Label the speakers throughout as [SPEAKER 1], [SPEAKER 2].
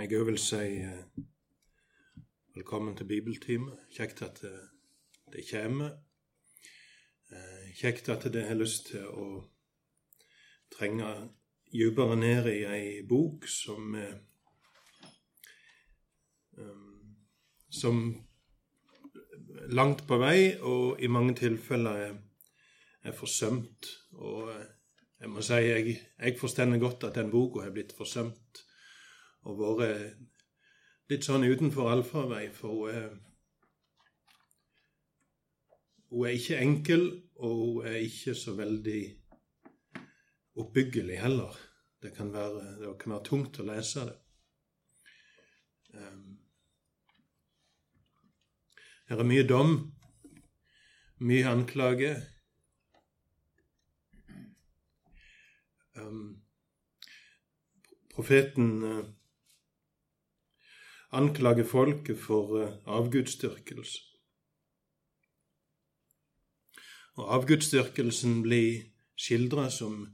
[SPEAKER 1] Jeg òg vil si eh, velkommen til bibeltime. Kjekt at det, det kommer. Eh, kjekt at det har lyst til å trenge dypere ned i ei bok som eh, um, Som langt på vei og i mange tilfeller er, er forsømt. Og eh, jeg må si jeg, jeg forstår godt at den boka har blitt forsømt og vært litt sånn utenfor allfarvei, for hun er, hun er ikke enkel, og hun er ikke så veldig oppbyggelig heller. Det kan være, det kan være tungt å lese det. Um, her er mye dom, mye anklage. Um, profeten anklage folket for eh, avgudsdyrkelse. Og avgudsdyrkelsen blir skildra som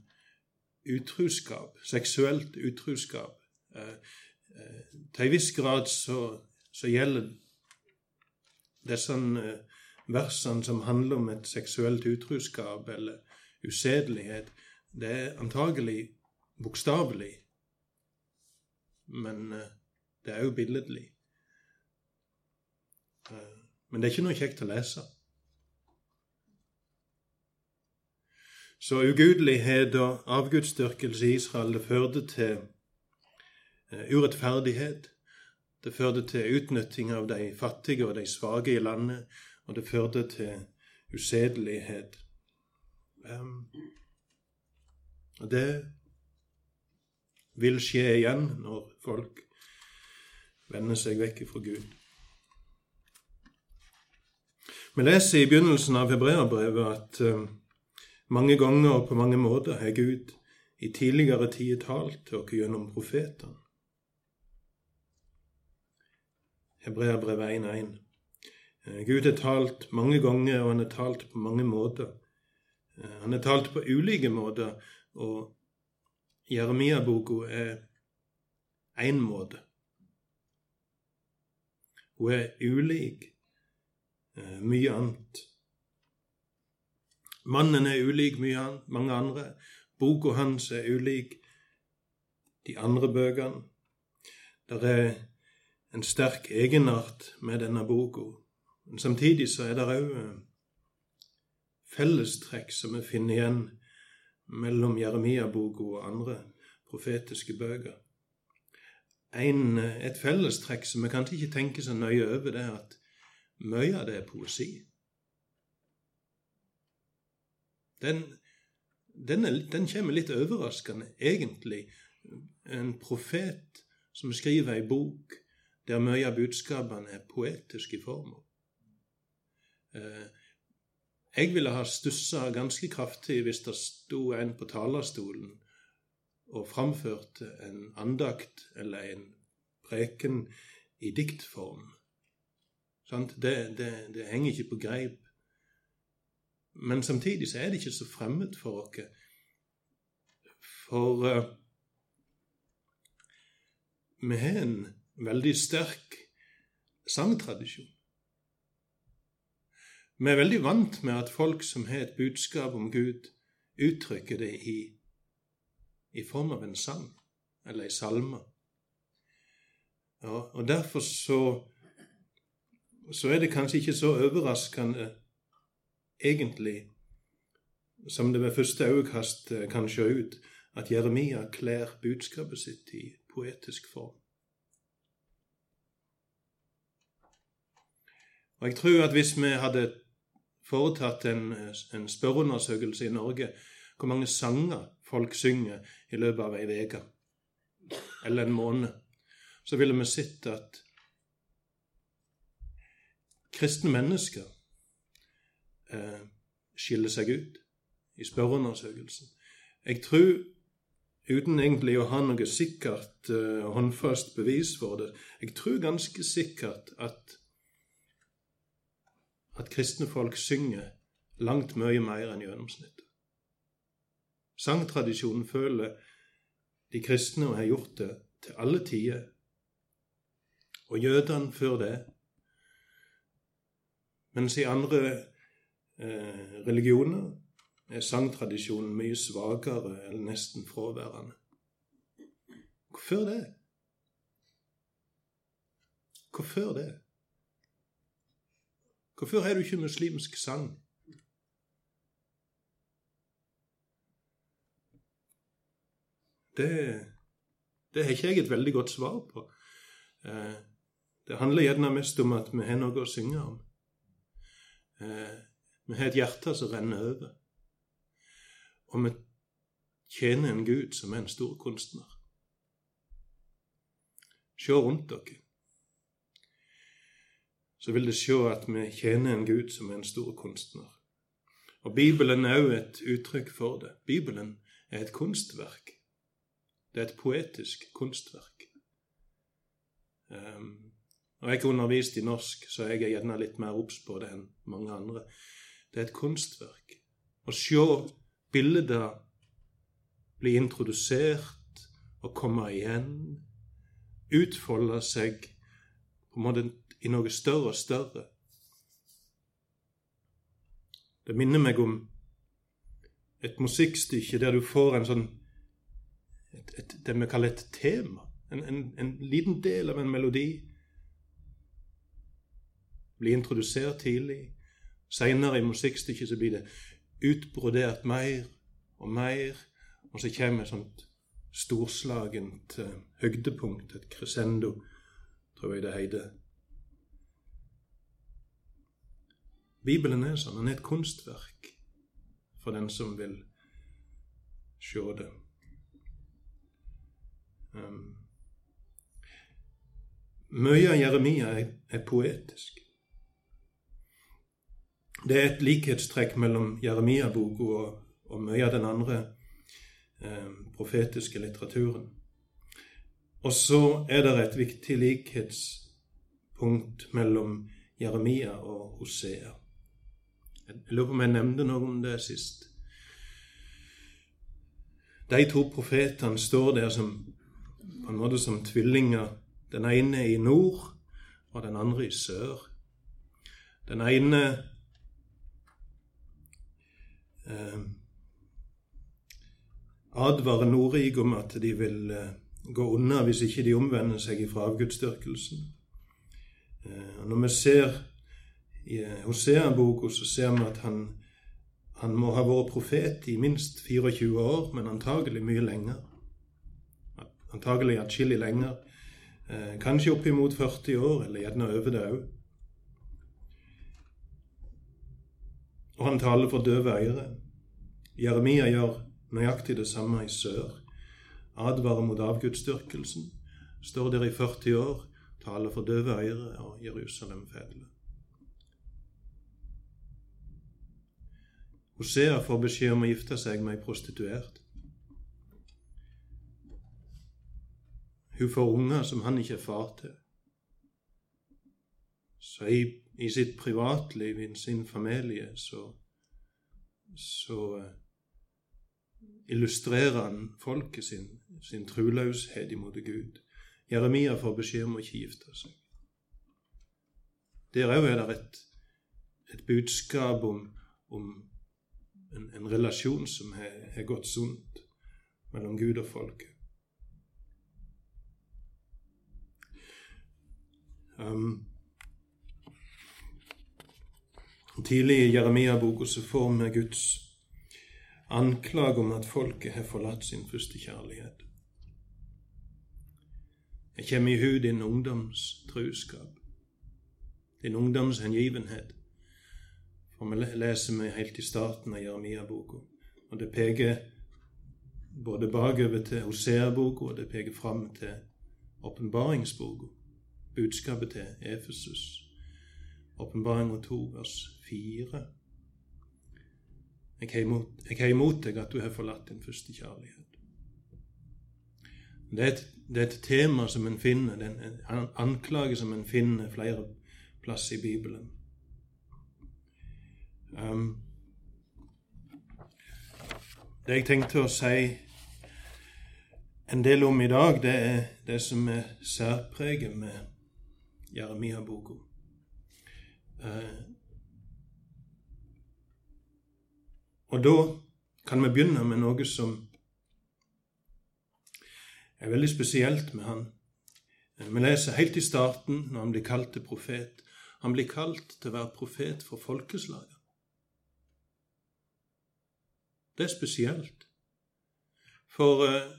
[SPEAKER 1] utruskap, seksuelt utruskap. Eh, eh, til en viss grad så, så gjelder disse versene som handler om et seksuelt utruskap eller usedelighet, det er antagelig bokstavelig, men det er jo billedlig. Eh, men det er ikke noe kjekt å lese. Så ugudelighet og avgudsdyrkelse i Israel det førte til eh, urettferdighet. Det førte til utnytting av de fattige og de svake i landet, og det førte til usedelighet. Um, og det vil skje igjen når folk vende seg vekk fra Gud. Vi leser i begynnelsen av Hebreabrevet at uh, mange ganger og på mange måter har Gud i tidligere tider talt til oss gjennom profetene. Hebreabrevet 1.1. Uh, Gud har talt mange ganger, og han har talt på mange måter. Uh, han har talt på ulike måter, og Jeremia-boka er én måte. Hun er ulik eh, mye annet. Mannen er ulik mye annet, mange andre. Boka hans er ulik de andre bøkene. Det er en sterk egenart med denne boka. Men samtidig så er det òg eh, fellestrekk som vi finner igjen mellom Jeremia-boka og andre profetiske bøker en, et fellestrekk som vi kanskje ikke tenker så nøye over, det er at mye av det er poesi. Den, den, er, den kommer litt overraskende, egentlig. En profet som skriver ei bok der mye av budskapene er poetiske i form. Eh, jeg ville ha stussa ganske kraftig hvis det sto en på talerstolen og framførte en andakt eller en preken i diktform. Det, det, det, henger ikke på greip. Men samtidig så er det ikke så fremmed for oss. For uh, vi har en veldig sterk sangtradisjon. Vi er veldig vant med at folk som har et budskap om Gud, uttrykker det i i form av en sang eller en salme. Ja, og Derfor så, så er det kanskje ikke så overraskende, egentlig, som det ved første øyekast eh, kan se ut, at Jeremia kler budskapet sitt i poetisk form. Og Jeg tror at hvis vi hadde foretatt en, en spørreundersøkelse i Norge hvor mange sanger folk synger i løpet av ei uke eller en måned, så ville vi sett at kristne mennesker eh, skiller seg ut i spørreundersøkelsen. Jeg tror, uten egentlig å ha noe sikkert eh, håndfast bevis for det, jeg tror ganske sikkert at, at kristne folk synger langt mye mer enn gjennomsnittet. Sangtradisjonen føler de kristne og har gjort det til alle tider og jødene før det. Mens i andre eh, religioner er sangtradisjonen mye svakere eller nesten fraværende. Hvorfor det? Hvorfor det? Hvorfor har du ikke muslimsk sang? Det, det har ikke jeg et veldig godt svar på. Eh, det handler gjerne mest om at vi har noe å synge om. Eh, vi har et hjerte som renner over. Og vi tjener en Gud som er en stor kunstner. Se rundt dere. Så vil dere se at vi tjener en Gud som er en stor kunstner. Og Bibelen er òg et uttrykk for det. Bibelen er et kunstverk. Det er et poetisk kunstverk. Um, når jeg har undervist i norsk, så er jeg gjerne litt mer obs på det enn mange andre. Det er et kunstverk. Å se bilder bli introdusert og komme igjen, utfolde seg på en måte i noe større og større. Det minner meg om et musikkstykke der du får en sånn et, et, det vi kaller et tema. En, en, en, liten del av en melodi. Blir introdusert tidlig. Seinere i musikkstykket så blir det utbrodert mer og mer, og så kommer et sånt storslagent uh, høydepunkt, et crescendo, tror jeg det heter. Bibelen er sånn. Den er et kunstverk for den som vil se det. Mye av Jeremia er, er, poetisk. Det er et likhetstrekk mellom Jeremia-boka og, og, mye av den andre eh, profetiske litteraturen. Og så er det et viktig likhetspunkt mellom Jeremia og Hosea. Jeg lurer på om jeg nevnte noe om det sist. De to profetene står der som på en måte som tvillinger. Den ene i nord, og den andre i sør. Den ene eh, advarer Nordig om at de vil eh, gå unna hvis ikke de omvender seg ifra avgudsdyrkelsen. Eh, når vi ser i eh, Hosea-boka, så ser vi at han, han må ha vært profet i minst 24 år, men antagelig mye lenger antagelig atskillig lenger. Eh, kanskje oppimot 40 år, eller gjerne over det òg. Og han taler for døve øyre. Jeremia gjør nøyaktig det samme i sør. Advarer mot avgudsdyrkelsen. Står der i 40 år, taler for døve øyre og Jerusalem fedler. Hosea får beskjed om å gifte seg med ei prostituert. Hun får unger som han ikke er far til. Så i, i sitt privatliv, i sin familie, så, så uh, illustrerer han folket sin, sin troløshet imot Gud. Jeremia får beskjed om å ikke gifte seg. Der òg er det et, et budskap om, om en, en, relasjon som har gått sunt mellom Gud og folket. Um, tidlig i Jeremia-boka så får vi Guds anklage om at folket har forlatt sin første kjærlighet. Jeg kommer i hu din ungdoms truskap, din ungdoms hengivenhet. For vi leser vi helt i starten av Jeremia-boka, og det peker både bakover til Hosea-boka, og det peker fram til åpenbaringsboka budskapet til Efesus. Åpenbaring 2, vers 4. Jeg har imot deg at du har forlatt din første kjærlighet. Det er, et, det er et, tema som en finner, det er en anklage som en finner flere plasser i Bibelen. Um, det jeg tenkte å si en del om i dag, det er det som er særpreget med Jeremia-boka. Eh, og da kan vi begynne med noe som er veldig spesielt med han. Eh, vi leser helt i starten, når han blir kalt til profet. Han blir kalt til å være profet for folkeslaget. Det er spesielt. For uh,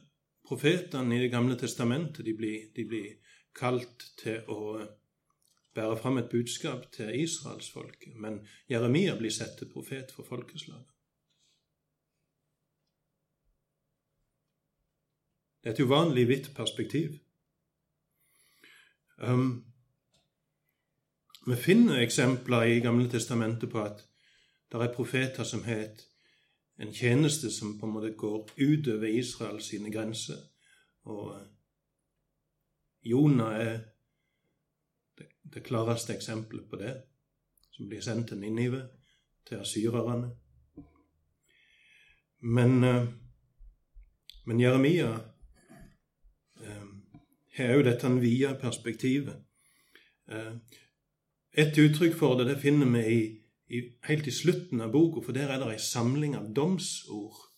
[SPEAKER 1] profetene i Det gamle testamentet de blir, de blir kalt til å bære fram et budskap til israelsfolket, men Jeremia blir sett til profet for folkeslaget. Det er et uvanlig vidt perspektiv. Um, vi finner eksempler i Gamle testamentet på at det er profeter som har en tjeneste som på en måte går utover Israel sine grenser. Og Jonah er det, klareste eksempelet på det, som blir sendt til Ninive, til asyrerne. Men, eh, men Jeremia eh, har òg dette vide perspektivet. Et uttrykk for det det finner vi i, i, helt i slutten av boka, for der er det ei samling av domsord.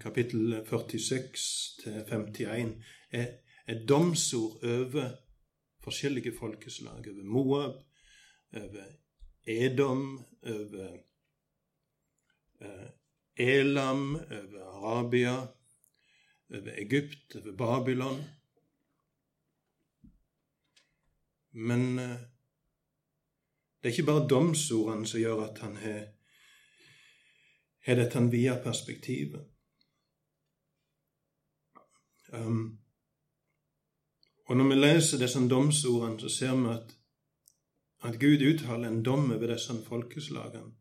[SPEAKER 1] Kapittel 46 til 51 er er domsord over forskjellige folkeslag. Over Moab, over Edom, over eh, Elam, over Arabia, over Egypt, over Babylon. Men eh, det er ikke bare domsordene som gjør at han har, har dette vide perspektivet. Um, og når vi leser disse domsordene, så ser vi at, at Gud uttaler en dom over disse folkeslagene.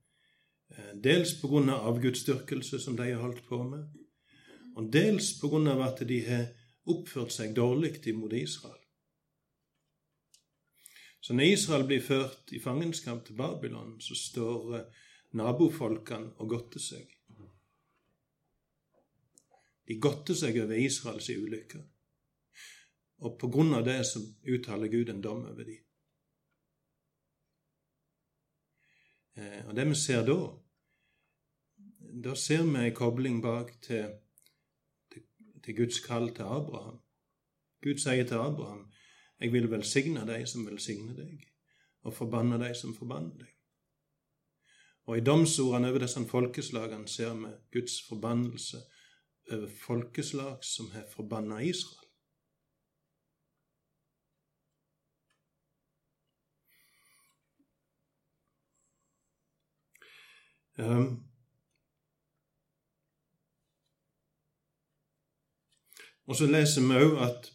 [SPEAKER 1] Eh, dels av avgudsdyrkelse, som de har holdt på med, og dels av at de har oppført seg dårlig imot Israel. Så når Israel blir ført i fangenskap til Babylon, så står eh, nabofolkene og godter seg. De godter seg over Israels ulykke. Og på grunn av det så uttaler Gud en dom over dem. Eh, og det vi ser da, da ser vi en kobling bak til, til, til, Guds kall til Abraham. Gud sier til Abraham, 'Jeg vil velsigne deg som velsigner deg, og forbanne deg som forbanner deg'. Og i domsordene over disse folkeslagene ser vi Guds forbannelse over folkeslag som har forbanna Israel. Um, og så leser vi òg at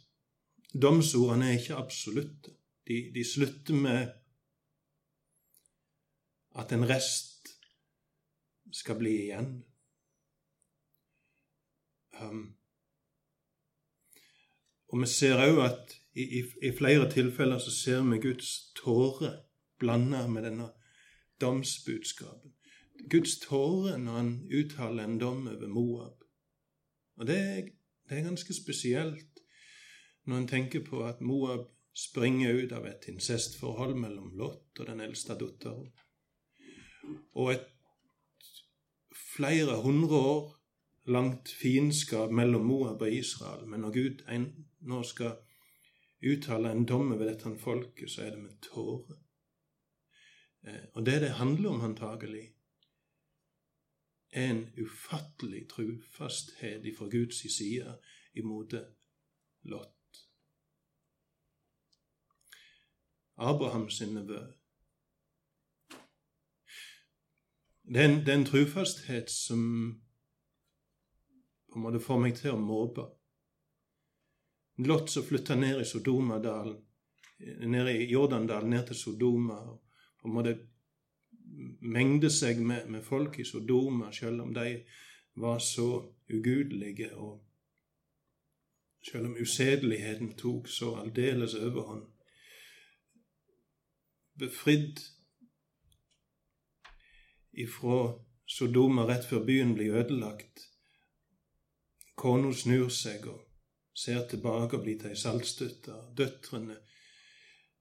[SPEAKER 1] domsordene er ikke absolutte. De, de, slutter med at en rest skal bli igjen. Um, og vi ser òg at i, i, i, flere tilfeller så ser vi Guds tåre blanda med denne domsbudskapen. Guds tåre når han uttaler en dom over Moab. Og det er, det er ganske spesielt når en tenker på at Moab springer ut av et incestforhold mellom Lot og den eldste datteren. Og et flere hundre år langt fiendskap mellom Moab og Israel. Men når Gud en, nå skal uttale en dom over dette folket, så er det med tårer. Eh, og det det handler om, antagelig, en ufattelig trufasthet ifra Guds side imot Lot. Abrahams nevø. Det er en trufasthet som på en måte får meg til å måpe. Lot som flytta ned i Sodomadalen, ned i Jordandalen, ned til Sodoma, og på en måte mengde seg med, med folk i Sodoma, selv om de var så ugudelige, og selv om usedeligheten tok så aldeles overhånd. Befridd ifra Sodoma rett før byen blir ødelagt. Kona snur seg og ser tilbake og blir til ei saltstøtte. Døtrene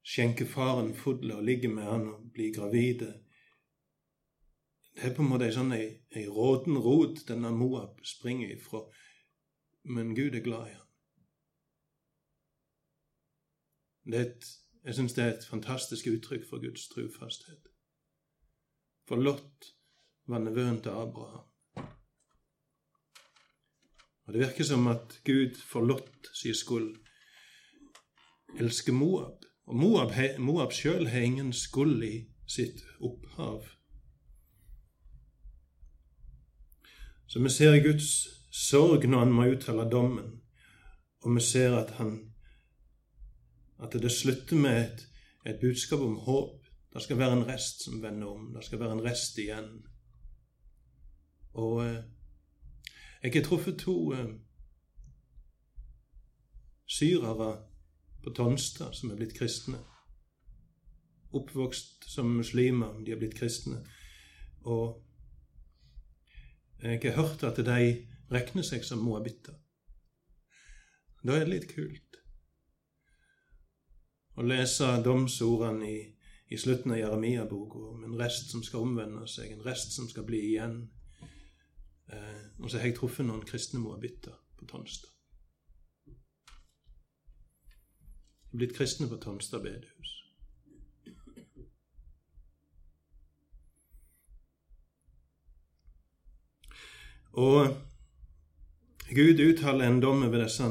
[SPEAKER 1] skjenker faren fodle og ligger med han og blir gravide. Det er på en måte ei sånn ei, rot denne Moab springer ifra, men Gud er glad i han. Et, jeg syns det er et fantastisk uttrykk for Guds trufasthet. For Lot var nevøen til Abraham. Og Det virker som at Gud for Lot sin skyld elsker Moab. Og Moab, Moab sjøl har ingen skyld i sitt opphav. Så vi ser Guds sorg når han må uttale dommen, og vi ser at han at det slutter med et, et budskap om håp. Det skal være en rest som vender om. Det skal være en rest igjen. Og eh, jeg har truffet to eh, syrere på Tonstad som er blitt kristne. Oppvokst som muslimer, de er blitt kristne. Og jeg har hørt at de regner seg som moabitter. Da er det litt kult å lese domsordene i, i slutten av Jeremia-boka om en rest som skal omvende seg, en rest som skal bli igjen. Eh, og så har jeg truffet noen kristne moabitter på Tonstad. blitt kristne på Tonstad bedehus. Og Gud uttaler en dom over disse,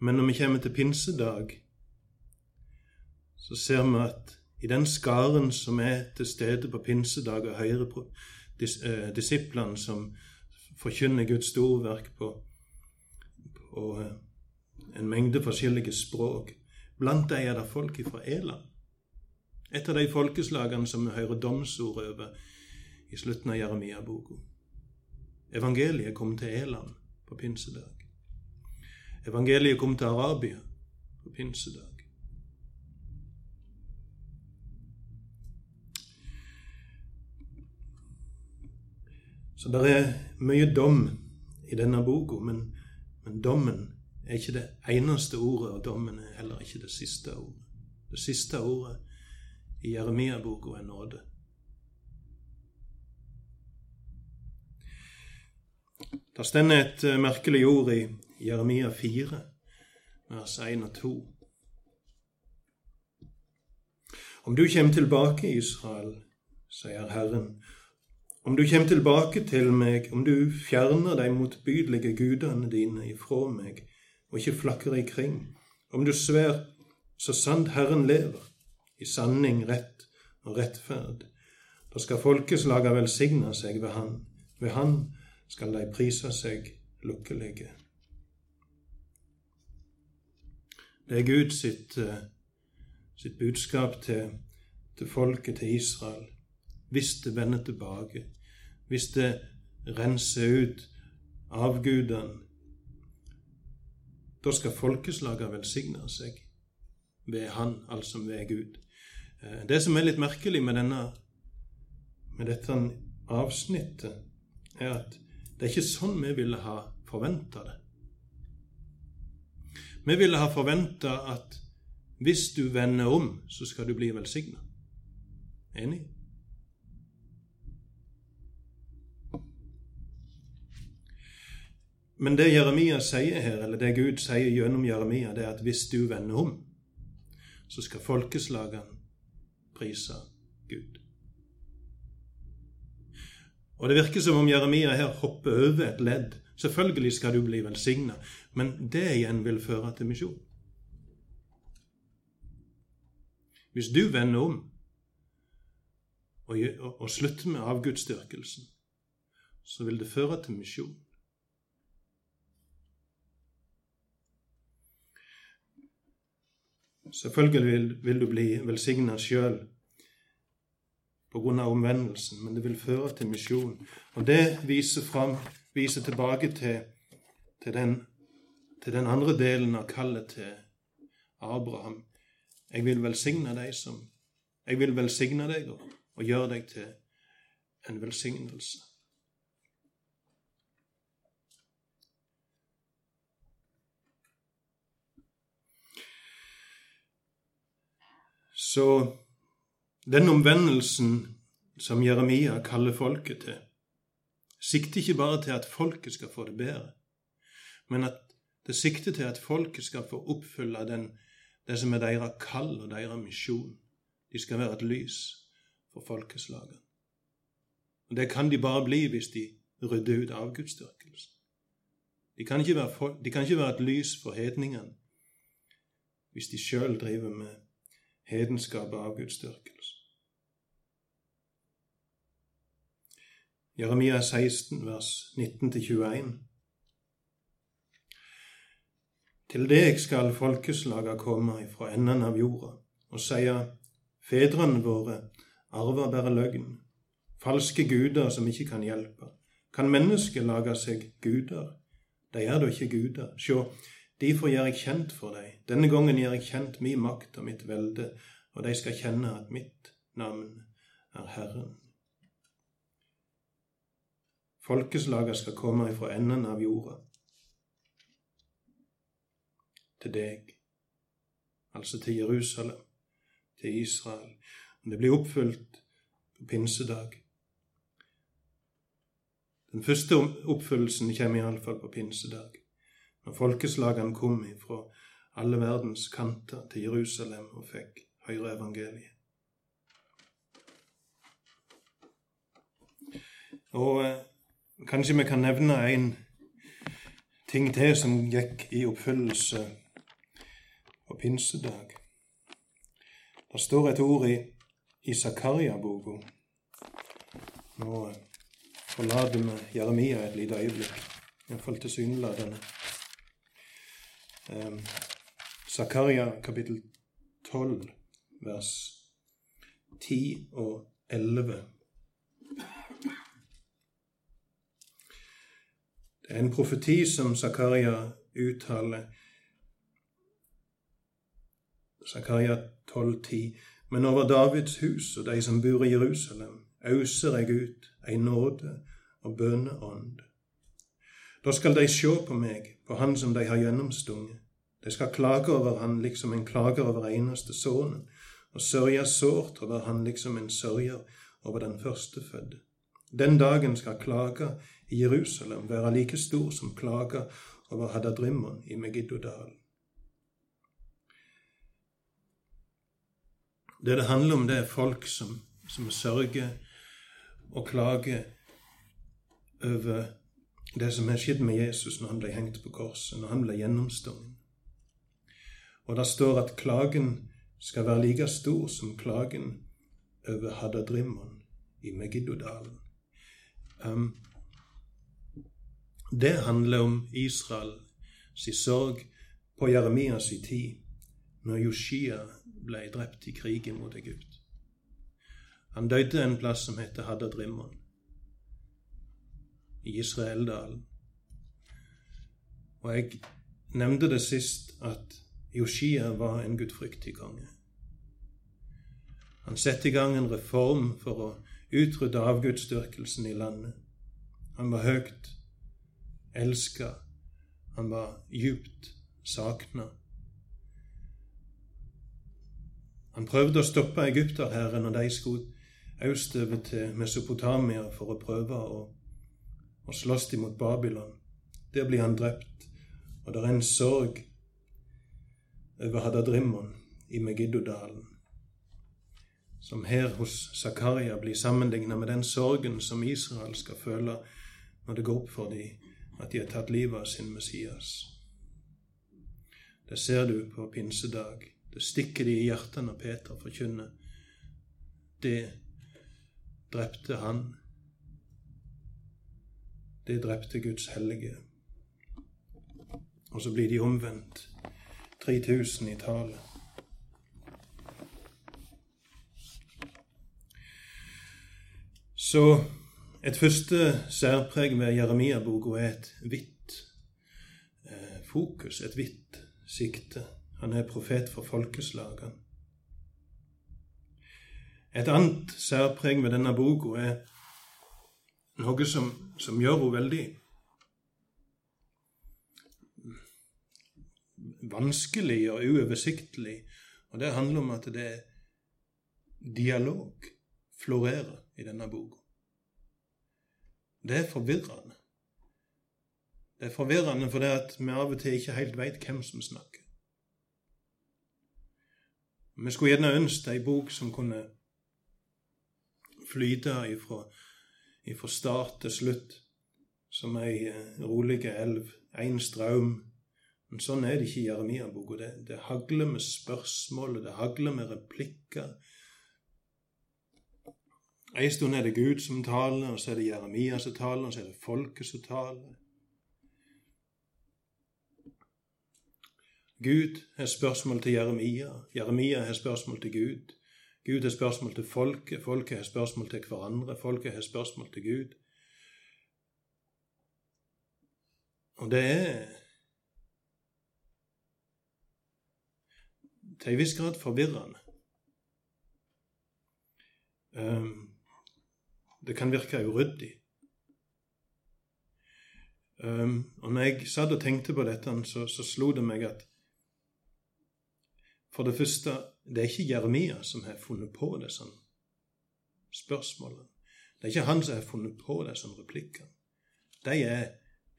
[SPEAKER 1] men når vi kommer til pinsedag, så ser vi at i den skaren som er til stede på pinsedag og hører på eh, disiplene som forkynner Guds storverk på, på eh, en mengde forskjellige språk, Blant dem er det folk fra Eland. Et av de folkeslagene som vi hører domsord over i slutten av Jeremia-boka. Evangeliet kom til Eland på pinsedag. Evangeliet kom til Arabia på pinsedag. Så det er mye dom i denne boka, men, men dommen er ikke det eneste ordet, og dommen er heller ikke det siste ordet. Det siste ordet i Jeremia-boka er nåde. Det stender et eh, merkelig ord i Jeremia 4, vers 1 og 2. Om du kommer tilbake, Israel, sier Herren, om du kommer tilbake til meg, om du fjerner de motbydelige gudene dine ifra meg, og ikke flakker ikring. Om du sver så sant Herren lever, i sanning, rett og rettferd, da skal folkeslaga velsigne seg ved Han. Ved Han skal de prise seg lukkelige. Det er Gud sitt, eh, sitt budskap til, til folket, til Israel. Hvis det vender tilbake, hvis det renser ut avgudene da skal folkeslaget velsigne seg ved Han, altså ved Gud. Eh, det som er litt merkelig med, denne, med dette avsnittet, er at det er ikke sånn vi ville ha forventa det. Vi ville ha forventa at hvis du vender om, så skal du bli velsigna. Enig? Men det Jeremia sier her, eller det Gud sier gjennom Jeremia, det er at hvis du vender om, så skal folkeslagene prise Og Det virker som om Jeremia her hopper over et ledd. Selvfølgelig skal du bli velsigna, men det igjen vil føre til misjon. Hvis du vender om og, slutter med avgudsdyrkelsen, så vil det føre til misjon. Selvfølgelig vil, vil du bli velsigna sjøl pga. omvendelsen, men det vil føre til misjon. Og det viser, frem, viser tilbake til, til, den, til, den, andre delen av kallet til Abraham. Jeg vil velsigne deg som Jeg vil velsigne deg og, og gjøre deg til en velsignelse. Så den omvendelsen som Jeremia kaller folket til, sikter ikke bare til at folket skal få det bedre, men at det sikter til at folket skal få oppfylle den, det som er deres kall og deres misjon. De skal være et lys for folkeslagene. Og Det kan de bare bli hvis de rydder ut avgudsdyrkelsen. De, kan ikke være, de kan ikke være et lys for hedningene hvis de sjøl driver med hedenskap og avgudsdyrkelse. Jeremia 16, vers 19-21. Til deg skal folkeslaga komme ifra enden av jorda og seie:" fedrene våre arva bare løgn, falske guder som ikke kan hjelpe. Kan mennesket lage seg guder? De er da ikke guder. Sjå, derfor gjør jeg kjent for deg. Denne gangen gjør jeg kjent min makt og mitt velde, og de skal kjenne at mitt navn er Herren. Folkeslaget skal komme ifra enden av jorda til deg, altså til Jerusalem, til Israel. Det blir oppfylt på pinsedag. Den første oppfyllelsen kommer iallfall på pinsedag, når folkeslagene kom ifra alle verdens kanter til Jerusalem og fikk høre evangeliet. Og eh, Kanskje vi kan nevne en ting til som gikk i oppfyllelse på pinsedag. Det står et ord i, i Zakaria-boka. Nå forlater vi Jeremia et lite øyeblikk, iallfall tilsynelatende. Um, Zakaria kapittel 12, vers 10 og 11. Det er en profeti som Zakaria uttaler. Zakaria 12,10. Men over Davids hus og de som bor i Jerusalem, auser jeg ut ei nåde og bønneånd. Da skal de sjå på meg, på Han som de har gjennomstunget. De skal klage over Han liksom en klager over eneste sønnen, og sørge sårt over Han liksom en sørger over den førstefødte. Den dagen skal klaga i Jerusalem være like stor som klaga over Hadadrimmon i Megiddodalen. Det det handler om, det er folk som, som sørger og klager over det som har skjedd med Jesus når han ble hengt på korset, når han ble gjennomstungen. Og det står at klagen skal være like stor som klagen over Hadadrimmon i Megiddodalen. Um, det handler om Israels sorg på Jeremias tid, når Joshia ble drept i krigen mot Egypt. Han døde en plass som heter Haddadrimmon, i Israeldalen. Og jeg nevnte det sist at Joshia var en gudfryktig konge. Han satte i gang en reform for å utrydde avgudsdyrkelsen i landet. Han var høyt elska. Han var djupt sakna. Han prøvde å stoppe egypterherren når de skulle østover til Mesopotamia for å prøve å, å slåss imot Babylon. Der blir han drept, og det er en sorg over Hadadrimmon i Megiddodalen, som her hos Zakaria blir sammenligna med den sorgen som Israel skal føle når det går opp for dem at de har tatt livet av sin Messias. Det ser du på pinsedag. Det stikker de i hjertet når Peter forkynner. Det drepte han. Det drepte Guds hellige. Og så blir de omvendt. 3000 i tallet. Så et første særpreg ved Jeremia-boka er et hvitt eh, fokus, et hvitt sikte. Han er profet for folkeslagene. Et annet særpreg ved denne boka er noe som, som gjør henne veldig vanskelig og uoversiktlig. Og det handler om at det er dialog florerer i denne boka. Det er forvirrende. Det er forvirrende fordi at vi av og til ikke helt veit hvem som snakker. Vi skulle gjerne ønske ei bok som kunne flyte ifra, ifra start til slutt, som ei eh, rolig elv, én strøm. Men sånn er det ikke i Jeremia-boka. Det, det hagler med spørsmål, og det hagler med replikker. En stund er det Gud som taler, og så er det Jeremia som taler, og så er det folket som taler. Gud har spørsmål til Jeremia, Jeremia har spørsmål til Gud. Gud har spørsmål til folket, folket har spørsmål til hverandre, folket har spørsmål til Gud. Og det er til en viss grad forvirrende. Um, det kan virke uryddig. Um, og når jeg satt og tenkte på dette, så, så slo det meg at for det første, det er ikke Jeremia som har funnet på disse spørsmålene. Det er ikke han som har funnet på disse replikkene. De er,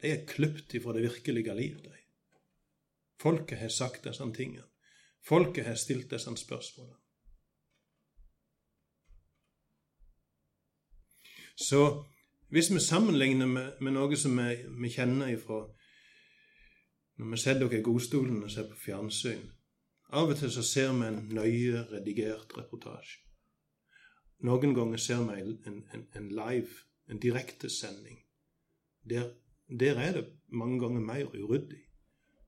[SPEAKER 1] de er klipt ifra det virkelige livet. De. Folket har sagt disse tingene. Folket har stilt disse spørsmålene. Så hvis vi sammenligner med, med noe som vi, vi kjenner ifra når vi setter oss i godstolen og ser på fjernsyn av og til så ser vi en nøye redigert reportasje. Noen ganger ser vi en, en, en live, en direktesending. Der, der er det mange ganger mer uryddig.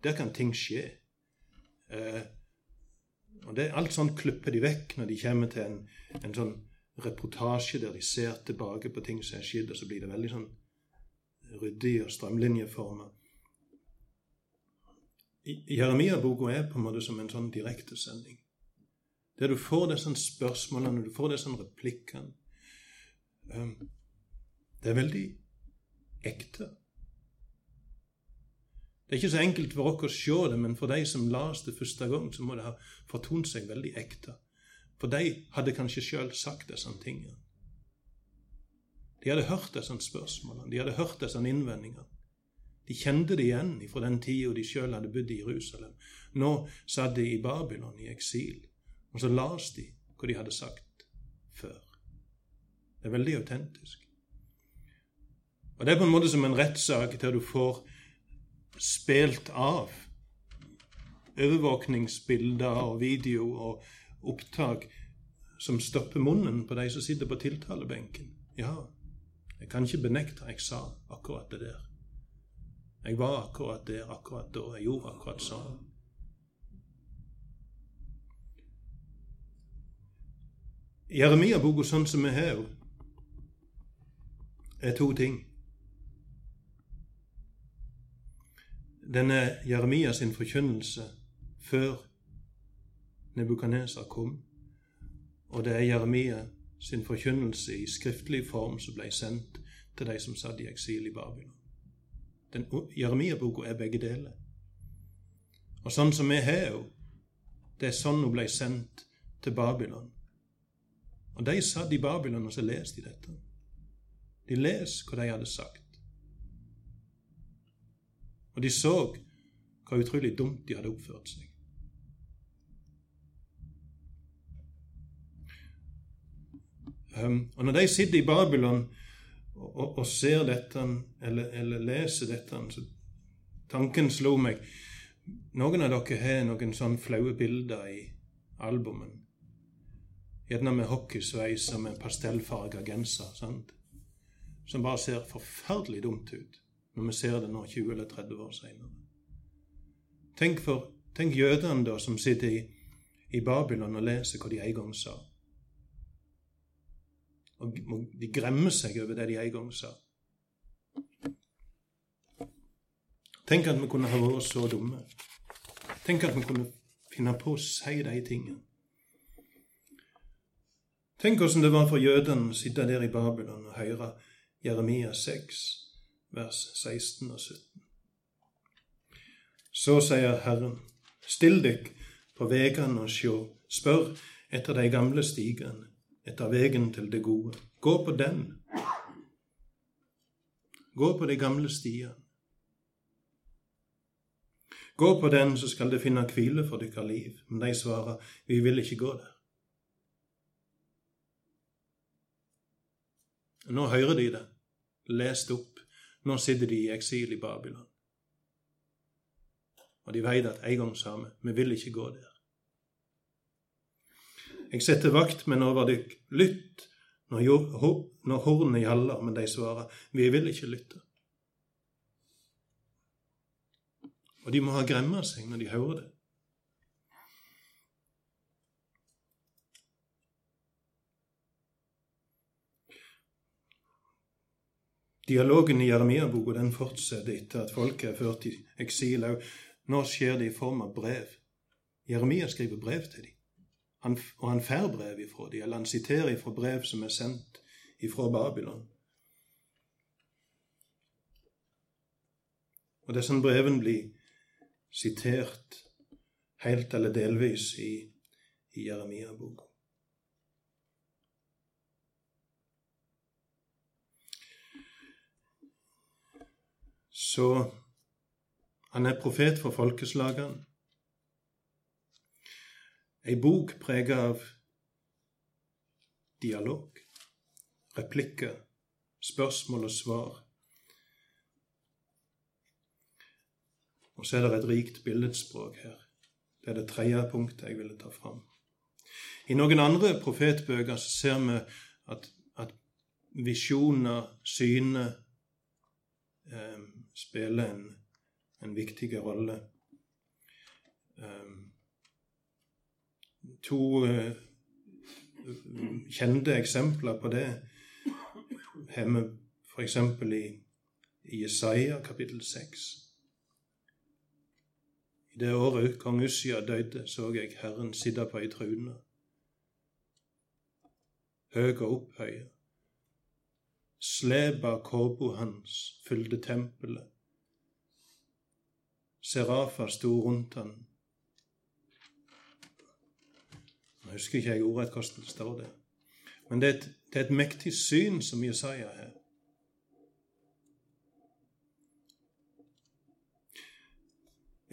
[SPEAKER 1] Der kan ting skje. Eh, og det Alt sånn klipper de vekk når de kommer til en, en sånn reportasje der de ser tilbake på ting som er skjedd, og så blir det veldig sånn ryddig og strømlinjeforma. Jeremia-boka er på en måte som en sånn direktesending. Der du får disse spørsmålene, du får disse replikkene. Um, det er veldig ekte. Det er ikke så enkelt for oss å se det, men for de som las det første gang, så må det ha fortont seg veldig ekte. For de hadde kanskje sjøl sagt disse tingene. De hadde hørt disse spørsmålene, de hadde hørt disse innvendingene. De kjente det igjen fra den tida de sjøl hadde bodd i Jerusalem. Nå satt de i Babylon, i eksil, og så las de hva de hadde sagt før. Det er veldig autentisk. Og Det er på en måte som en rettssak der du får spilt av overvåkningsbilder og video og opptak som stopper munnen på de som sitter på tiltalebenken. Ja, jeg kan ikke benekte jeg sa akkurat det der. Jeg var akkurat der akkurat da. Jeg gjorde akkurat sånn. Jeremia-boka sånn som vi har er to ting. Den er Jeremia sin forkynnelse før Nebukadneser kom, og det er Jeremia sin forkynnelse i skriftlig form som ble sendt til de som satt i eksil i Babylon. Jeremia-boka er begge deler. Og sånn som vi har henne, det er sånn hun ble sendt til Babylon. Og de satt i Babylon og så leste de dette. De leste hva de hadde sagt. Og de så hva utrolig dumt de hadde oppført seg. Og når de sitter i Babylon og, og ser dette, eller, eller, leser dette, så tanken slo meg Noen av dere har noen sånn flaue bilder i albumen. Gjerne med hockeysveis og med pastellfarga genser. sant? Som bare ser forferdelig dumt ut når vi ser det nå 20 eller 30 år seinere. Tenk, tenk jødene da som sitter i, i Babylon og leser hva de en gang sa. Og de gremmer seg over det de en gang sa. Tenk at vi kunne ha vært så dumme. Tenk at vi kunne finne på å si de tingene. Tenk hvordan det var for jødene å sitte der i Babylon og høre Jeremia 6, vers 16 og 17. Så sier Herren, still dykk på vegene og sjå, spør, etter de gamle stigene, etter veien til det gode. Gå på den. Gå på de gamle stiene. Gå på den, så skal det finne hvile for deres liv. Men de svarer, vi vil ikke gå der. Nå hører de det, lest opp. Nå sitter de i eksil i Babylon. Og de veit at en gang sa vi, vi vil ikke gå der. Jeg setter vakt, vaktmenn over dykk, lytt når hornet gjaller, men de svarer, vi vil ikke lytte. Og de må ha gremma seg når de hører det. Dialogen i Jeremia-boka fortsetter etter at folket er ført i eksil. Nå skjer det i form av brev. Jeremia skriver brev til dem. Han, og han får brev ifra dem, eller han siterer ifra brev som er sendt ifra Babylon. Og disse brevene blir sitert helt eller delvis i, i Jeremia-boka. Så han er profet for folkeslagene. Ei bok prega av dialog, replikker, spørsmål og svar. Og så er det et rikt billedspråk her. Det er det tredje punktet jeg ville ta fram. I noen andre profetbøker så ser vi at, at visjoner, syner, eh, spiller en, en viktig rolle. Um, to uh, kjente eksempler på det har vi f.eks. i Jesaja kapittel 6. I det året kong Ussia døde, så jeg Herren sitte på ei trune, høg og opphøya. Slep av kåpa hans fylte tempelet. Serafa sto rundt han Husker ikke jeg ordrett hvordan det står der. Men det er, et, det er et mektig syn som Jesaja har.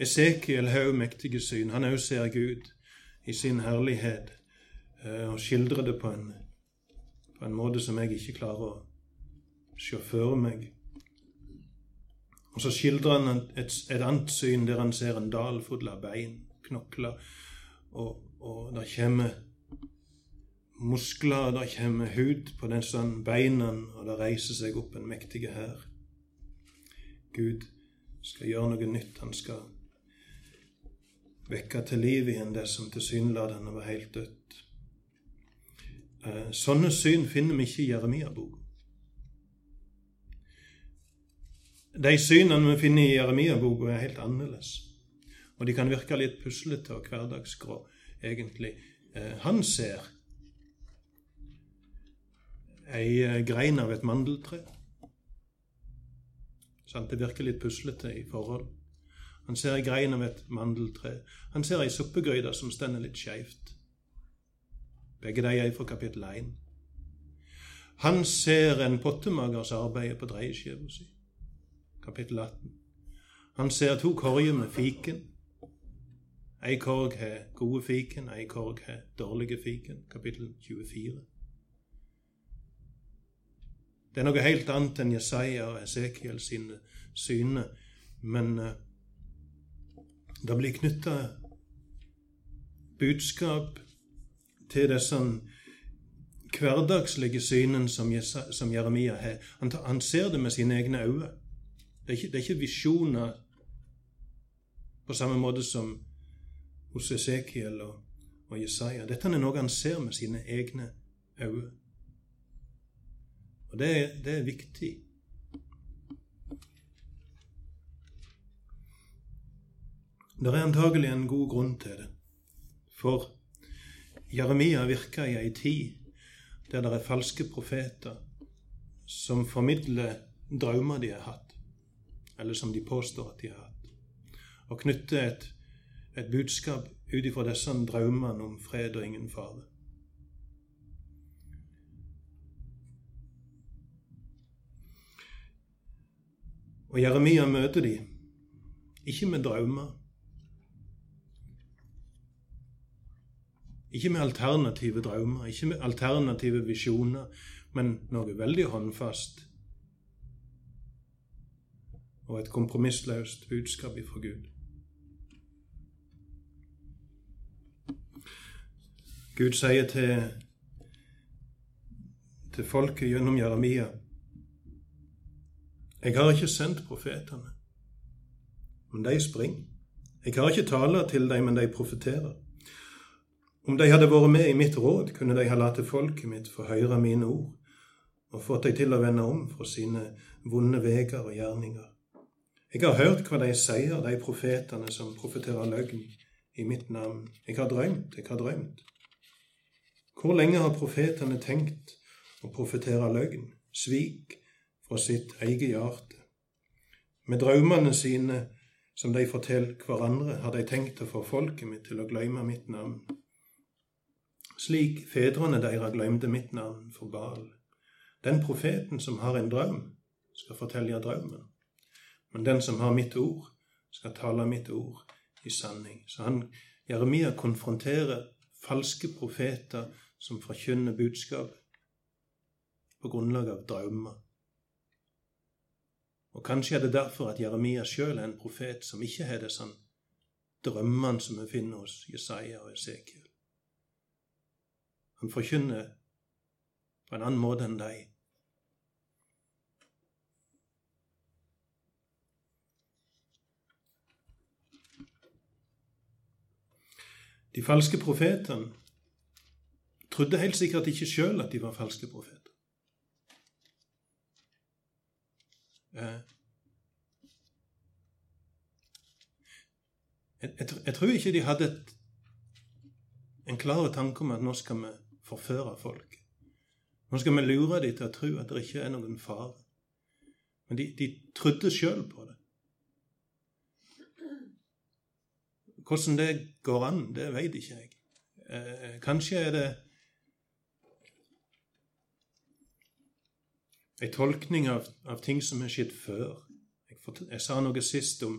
[SPEAKER 1] Esekiel har mektige syn. Han òg ser Gud i sin herlighet eh, og skildrer det på en, på en måte som jeg ikke klarer å se for meg. Og så skildrer han et, et annet syn der han ser en dal full av bein, knokler, og, og det kommer muskler, det kommer hud på disse beina, og det reiser seg opp en mektig hær. Gud skal gjøre noe nytt. Han skal vekke til liv igjen det som tilsynelatende var helt dødt. Eh, sånne syn finner vi ikke i Jeremia-boka. De synene vi finner i Jeremia-boka, er helt annerledes. Og de kan virke litt puslete og hverdagsgrå egentlig. Eh, han ser ei eh, grein av et mandeltre. Sant? Det virker litt puslete i forhold. Han ser ei grein av et mandeltre. Han ser ei suppegryte som stender litt skeivt. Begge de er fra kapittel 1. Han ser en pottemagers arbeid på dreieskiva si, kapittel 18. Han ser to korger med fiken, Ei korg har gode fiken, ei korg har dårlige fiken. Kapittel 24. Det er noe helt annet enn Jesaja og Esekiel sine syner, men uh, det blir knytta budskap til disse hverdagslige synene som, som Jeremia har. Han, han, ser det med sine egne øyne. Det, det er ikke visjoner på samme måte som hos Esekiel og, og Jesaja. Dette er noe han ser med sine egne øyne. Og det, det er viktig. Det er antagelig en god grunn til det. For Jeremia virka i ei tid der det er falske profeter som formidler drømmer de har hatt, eller som de påstår at de har hatt, og knytter et et budskap ut ifra disse drømmene om fred og ingen fare. Og Jeremia møter de, ikke med drømmer. Ikke med alternative drømmer, ikke med alternative visjoner, men noe veldig håndfast. Og et kompromissløst budskap ifra Gud. Gud sier til, til folket gjennom Jeremia Jeg har ikke sendt profetene, men de springer. Jeg har ikke tala til dem, men de profeterer. Om de hadde vært med i mitt råd, kunne de ha latt folket mitt få høre mine ord og fått dem til å vende om fra sine vonde veger og gjerninger. Jeg har hørt hva de sier, de profetene som profeterer løgn i mitt navn. Jeg har drømt, jeg har drømt. Hvor lenge har profetene tenkt å profetere løgn, svik fra sitt eget hjerte? Med drømmene sine som de forteller hverandre, har de tenkt å få folket mitt til å glemme mitt navn slik fedrene deres glemte mitt navn for Baal. Den profeten som har en drøm, skal fortelle drømmen. Men den som har mitt ord, skal tale mitt ord i sanning. Så han, Jeremia konfronterer falske profeter som forkynner budskap på grunnlag av drømmer. Og Kanskje er det derfor at Jeremia sjøl er en profet som ikke har disse drømmene som vi finner hos Jesaja og Esekiel. Han forkynner på en annen måte enn deg. De falske profetene trodde helt sikkert ikke sjøl at de var falske profeter. Jeg, tror ikke de hadde et, en klar tanke om at nå skal vi forføre folk. Nå skal vi lure dem til å tro at det ikke er noen fare. Men de, de trodde sjøl på det. Hvordan det går an, det veit ikke jeg. Eh, kanskje er det en tolkning av, av, ting som har skjedd før. Jeg, jeg sa noe sist om,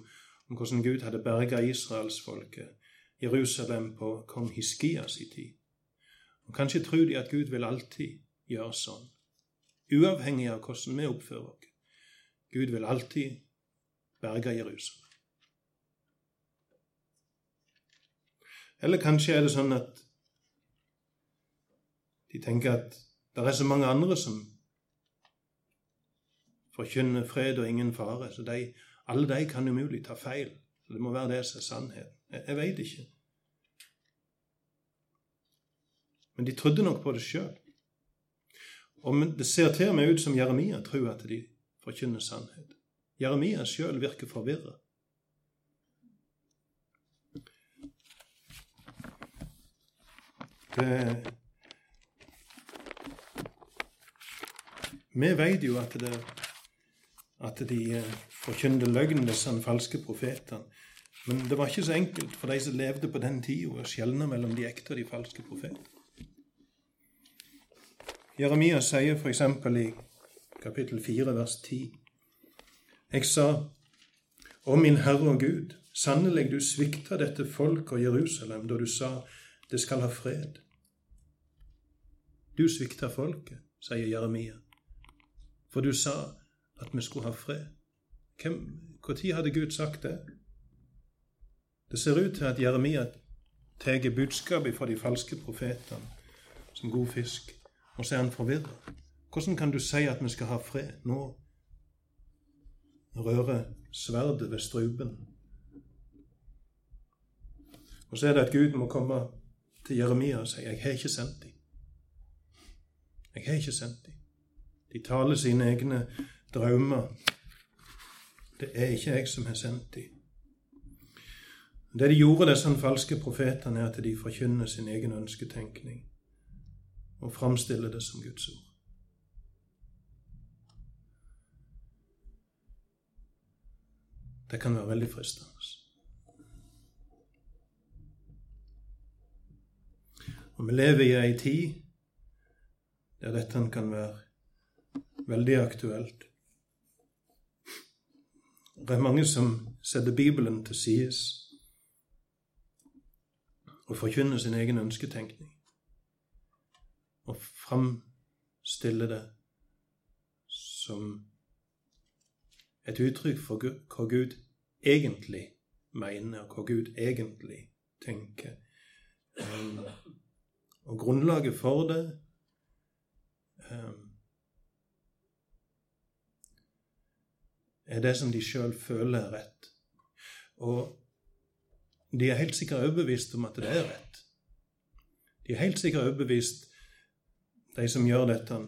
[SPEAKER 1] om hvordan Gud hadde berga israelsfolket, Jerusalem, på kong Hiskias i tid. Og Kanskje tror de at Gud vil alltid gjøre sånn, uavhengig av hvordan vi oppfører oss. Gud vil alltid berge Jerusalem. Eller kanskje er det sånn at de tenker at det er så mange andre som forkynner fred og ingen fare, så de, alle de kan umulig ta feil. Så Det må være det som er sannheten. Jeg, jeg veit ikke. Men de trodde nok på det sjøl. Og det ser til med ut som Jeremia tror at de forkynner sannhet. Jeremia sjøl virker forvirra. Vi vet jo at, det, at de eh, forkynte løgn, disse falske profetene. Men det var ikke så enkelt for de som levde på den tida, å skjelne mellom de ekte og de falske profetene. Jeremia sier f.eks. i kapittel 4, vers 10. Jeg sa, Å min Herre og Gud, sannelig du svikta dette folk og Jerusalem da du sa det skal ha fred. Du svikta folket, sier Jeremia, for du sa at vi skulle ha fred. Når hadde Gud sagt det? Det ser ut til at Jeremia tar budskapet fra de falske profetene som god fisk. Og så er han forvirra. Hvordan kan du si at vi skal ha fred nå? Røre sverdet ved strupen. Og så er det at Gud må komme til Jeremia og si 'Jeg har ikke sendt dem'. Jeg har ikke sendt dem. De taler sine egne drømmer. Det er ikke jeg som har sendt dem. Det de gjorde, disse falske profetene, er at de forkynner sin egen ønsketenkning og framstiller det som Guds ord. Det kan være veldig fristende. Og vi lever i ei tid der dette kan være veldig aktuelt. Det er mange som setter Bibelen til sides og forkynner sin egen ønsketenkning. Og framstiller det som et uttrykk for hva Gud egentlig mener, og hva Gud egentlig tenker. Um, og grunnlaget for det er det som de sjøl føler er rett. Og de er helt sikkert overbevist om at det er rett. De er helt sikkert overbevist, de som gjør dette,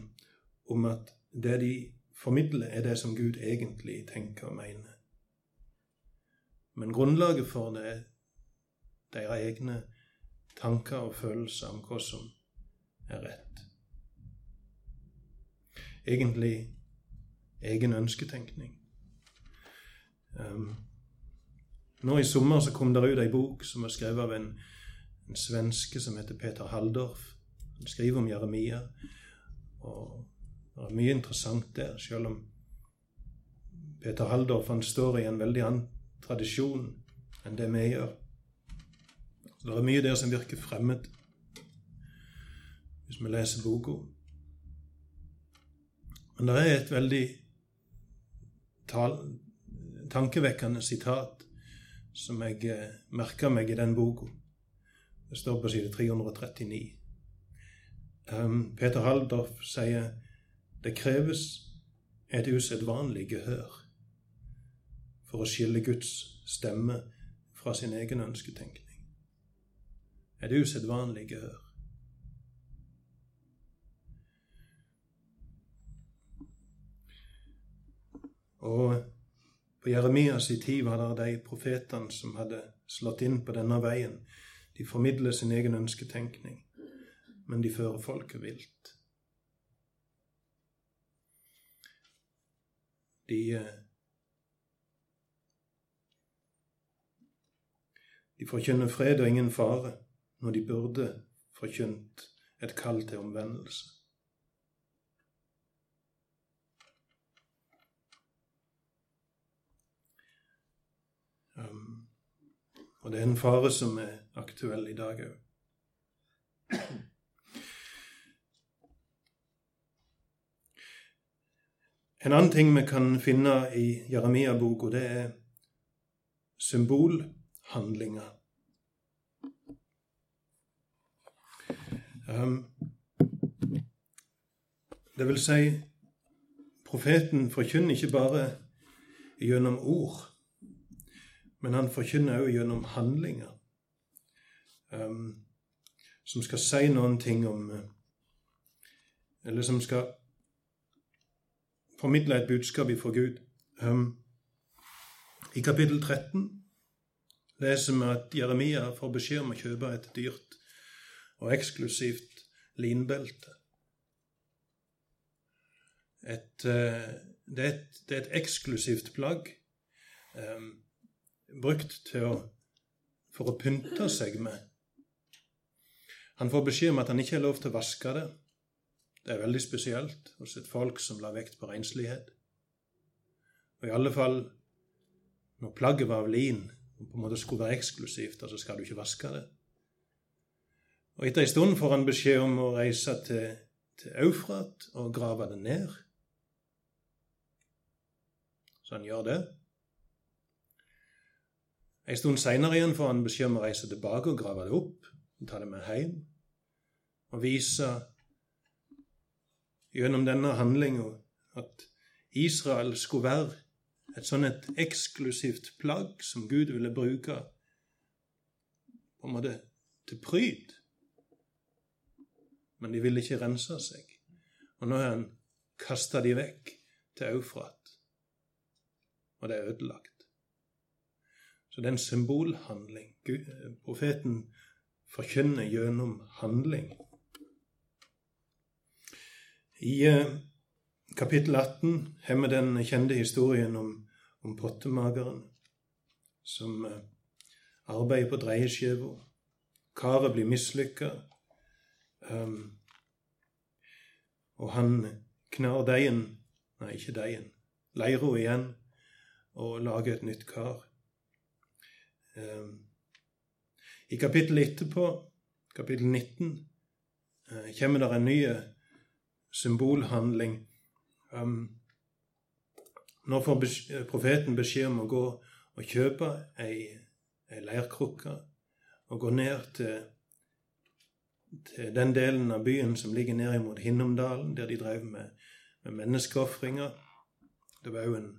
[SPEAKER 1] om at det de formidler, er det som Gud egentlig tenker og mener. Men grunnlaget for det er deres egne tanker og følelser om hva som er rett. Egentlig egen ønsketenkning. Um, nå i sommer så kom det ut ei bok som er skrevet av en, en svenske som heter Peter Halldorf. Han skriver om Jeremia. Og det er mye interessant der, selv om Peter Halldorf han står i en veldig annen tradisjon enn det vi gjør. Så det er mye der som virker fremmed, hvis vi leser boka. Men det er et veldig tankevekkende sitat som jeg eh, merka meg i den boka. Det står på side 339. Um, Peter Haldorf sier det kreves et usedvanlig gehør for å skille Guds stemme fra sin egen ønsketenkning. Et usedvanlig gehør. Og på Jeremias i tid var det de profetene som hadde slått inn på denne veien. De formidler sin egen ønsketenkning, men de fører folket vilt. De eh, De forkynner fred og ingen fare når de burde forkynt et kall til omvendelse. Um, og det er en fare som er aktuell i dag òg. En annen ting vi kan finne i Jeremia-boka, det er symbolhandlinger. Um, det vil si, profeten forkynner ikke bare gjennom ord men han forkynner òg gjennom handlinger, um, som skal si noen ting om uh, Eller som skal formidle et budskap ifra Gud. Um, I kapittel 13 leser vi at Jeremia får beskjed om å kjøpe et dyrt og eksklusivt linbelte. Et, uh, det, er et, det, er et, eksklusivt plagg. Um, brukt å, for å pynte seg med. Han får beskjed om at han ikke har lov til å vaske det. Det er veldig spesielt hos et folk som la vekt på renslighet. Og i alle fall når plagget var av lin og på en måte skulle være eksklusivt, så altså skal du ikke vaske det. Og etter en stund får han beskjed om å reise til, til Eufrat og grave det ned. Så han gjør det. En stund seinere igjen får han beskjed om å reise tilbake og grave det opp. og Ta det med hjem. Og vise gjennom denne handlinga at Israel skulle være et sånn et eksklusivt plagg som Gud ville bruke på en måte til pryd. Men de ville ikke rense seg. Og nå har han kasta de vekk til Eufrat, og det er ødelagt. Så det er en symbolhandling. Profeten forkynner gjennom handling. I eh, kapittel 18 har vi den kjente historien om, om pottemageren som eh, arbeider på dreieskiva. Karet blir mislykka, um, og han knar deigen Nei, ikke deigen. Leira igjen og lager et nytt kar. I kapittel etterpå, kapittel 19, kommer det en ny symbolhandling. Nå får profeten beskjed om å gå og kjøpe ei, ei leirkrukke og gå ned til, til, den delen av byen som ligger ned mot Hinnomdalen, der de drev med, med menneskeofringer. Det var òg en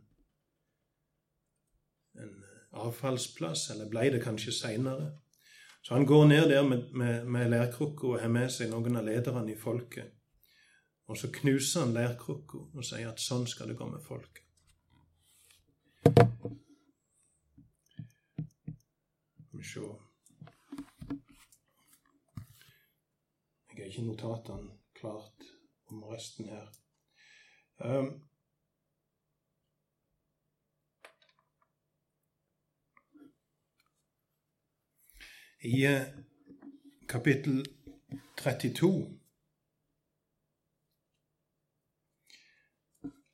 [SPEAKER 1] avfallsplass, eller blei det kanskje seinere. Så han går ned der med, med, med leirkrukka og har med seg noen av lederne i folket. Og så knuser han leirkrukka og sier at sånn skal det gå med folket. Skal vi se Jeg har ikke notatene klart om resten her. Um, I eh, kapittel 32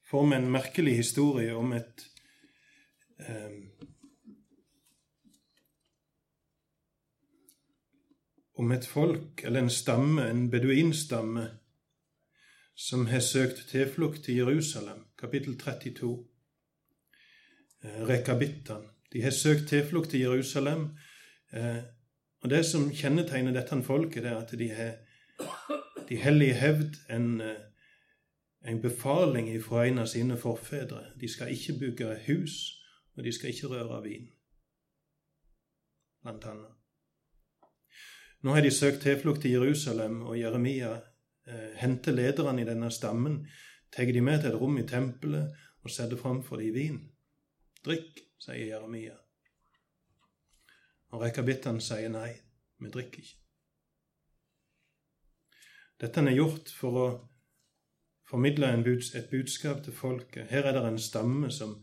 [SPEAKER 1] får vi en merkelig historie om et um, Om et folk, eller en stamme, en beduinstamme, som har søkt tilflukt til Jerusalem, kapittel 32. Eh, Rekabittene. De har søkt tilflukt til Jerusalem. Eh, og Det som kjennetegner dette folket, er at de har de heller i hevd en, eh, en befaling fra en av sine forfedre. De skal ikke bygge hus, og de skal ikke røre vin, blant annet. Nå har de søkt tilflukt til Jerusalem, og Jeremia eh, henter lederne i denne stammen, tar de med til et rom i tempelet og setter framfor dem vin. Drikk, sier Jeremia. Og rekabittene sier nei, vi drikker ikke. Dette er gjort for å formidle buds et budskap til folket. Her er det en stamme som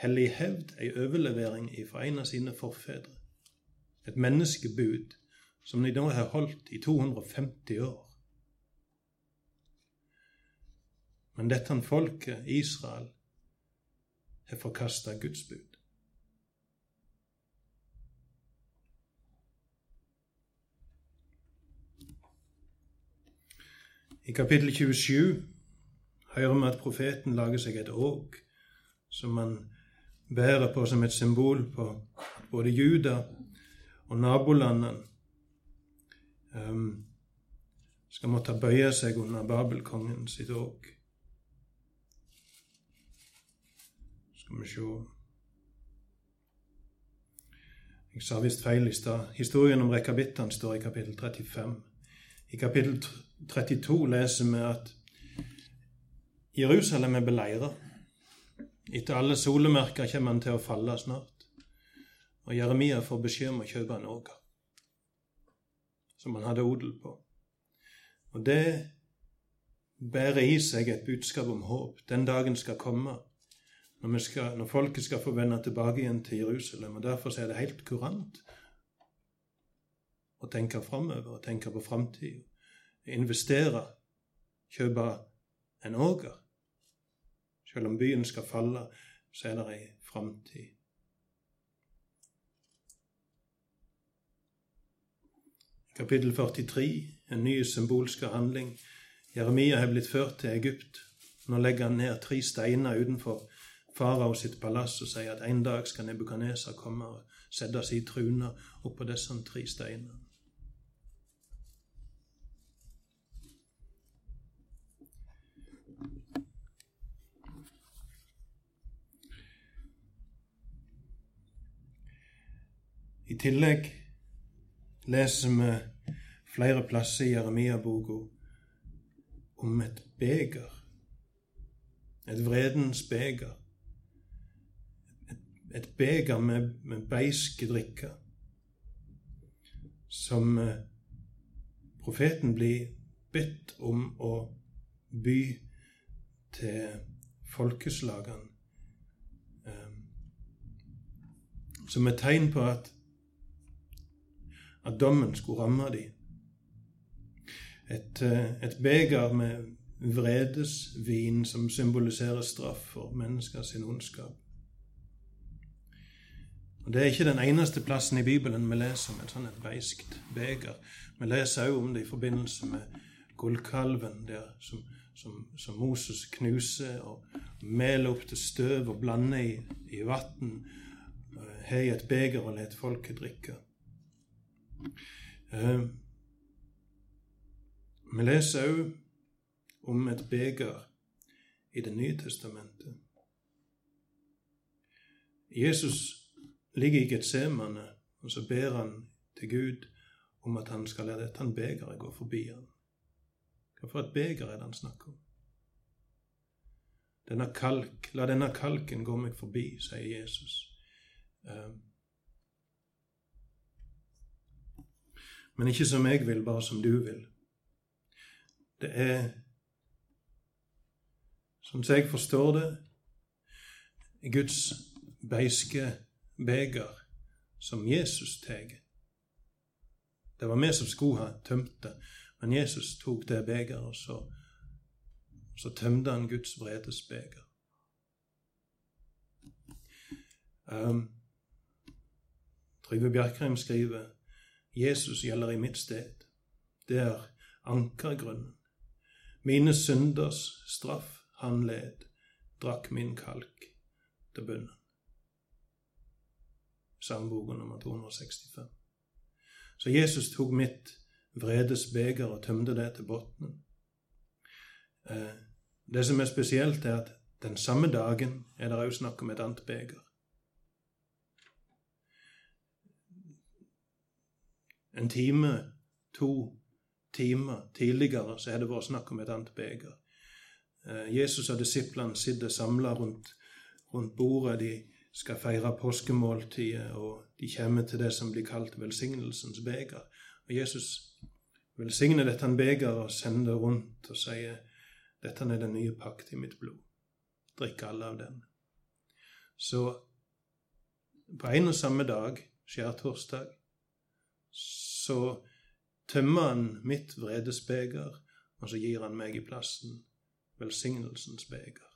[SPEAKER 1] heller i hevd ei overlevering fra en av sine forfedre. Et menneskebud som de nå har holdt i 250 år. Men dette folket, Israel, har forkasta Guds bud. I kapittel 27 hører vi at profeten lager seg et åk som han bærer på som et symbol på både Juda og nabolandene um, skal måtte bøye seg under Babelkongen sitt åk. Skal vi se Jeg sa visst feil i stad. Historien om rekabittene står i kapittel 35. I kapittel 32 leser vi at Jerusalem er beleira. Etter alle solemerker kommer han til å falle snart. Og Jeremia får beskjed om å kjøpe en åker som han hadde odel på. Og det bærer i seg et budskap om håp. Den dagen skal komme når, skal, når folket skal få vende tilbake igjen til Jerusalem. Og Derfor er det helt kurant å tenke framover og tenke på framtida. Investere, kjøpe en åker. Selv om byen skal falle, så er det ei framtid. Kapittel 43, en ny symbolsk handling. Jeremia har blitt ført til Egypt. Nå legger han ned tre steiner utenfor farao sitt palass og sier at en dag skal Nebukadneser komme og sette sin trune oppå disse tre steinene. I tillegg leser vi flere plasser i Jeremia-boka om et beger. Et vredens beger. Et, beger med, med beiske drikker. Som eh, profeten blir bedt om å by til folkeslagene. Eh, som et tegn på at at dommen skulle ramme dem. Et, eh, et beger med vredesvin som symboliserer straff for menneskers ondskap. Og Det er ikke den eneste plassen i Bibelen vi leser om et sånt et beiskt beger. Vi leser også om det i forbindelse med gullkalven, der som, som, som, Moses knuser og meler opp til støv og blander i, i vann. Har i et beger og lar folket drikke. Uh, vi leser òg om et beger i Det nye testamentet. Jesus ligger i Getsemane, og så ber han til Gud om at han skal la dette begeret gå forbi han. Hva et beger er det han snakker om? Denne kalk, la denne kalken gå meg forbi, sier Jesus. Men ikke som jeg vil, bare som du vil. Det er, sånn som jeg forstår det, Guds beiske beger som Jesus tar. Det var vi som skulle ha tømt det, men Jesus tok det begeret, og så, så tømte han Guds vredes beger. Um, Trygve Bjerkreim skriver Jesus gjelder i mitt sted. Det er ankergrunnen. Mine synders straff han led, drakk min kalk til bunnen. Sangboka nummer 265. Så Jesus tok mitt vredes beger og tømte det til bunnen. Eh, det som er spesielt, er at den samme dagen er det òg snakk om et annet beger. En time, to timer tidligere så er det vært snakk om et annet beger. Eh, Jesus og disiplene sitter samla rundt, rundt bordet. De skal feire påskemåltidet, og de kommer til det som blir kalt velsignelsens beger. Og Jesus velsigner dette begeret og sender det rundt og sier dette er den nye pakt i mitt blod. Drikk alle av den. Så på en og samme dag, skjærtorsdag, så tømmer han mitt vredesbeger, og så gir han meg i plassen velsignelsens beger.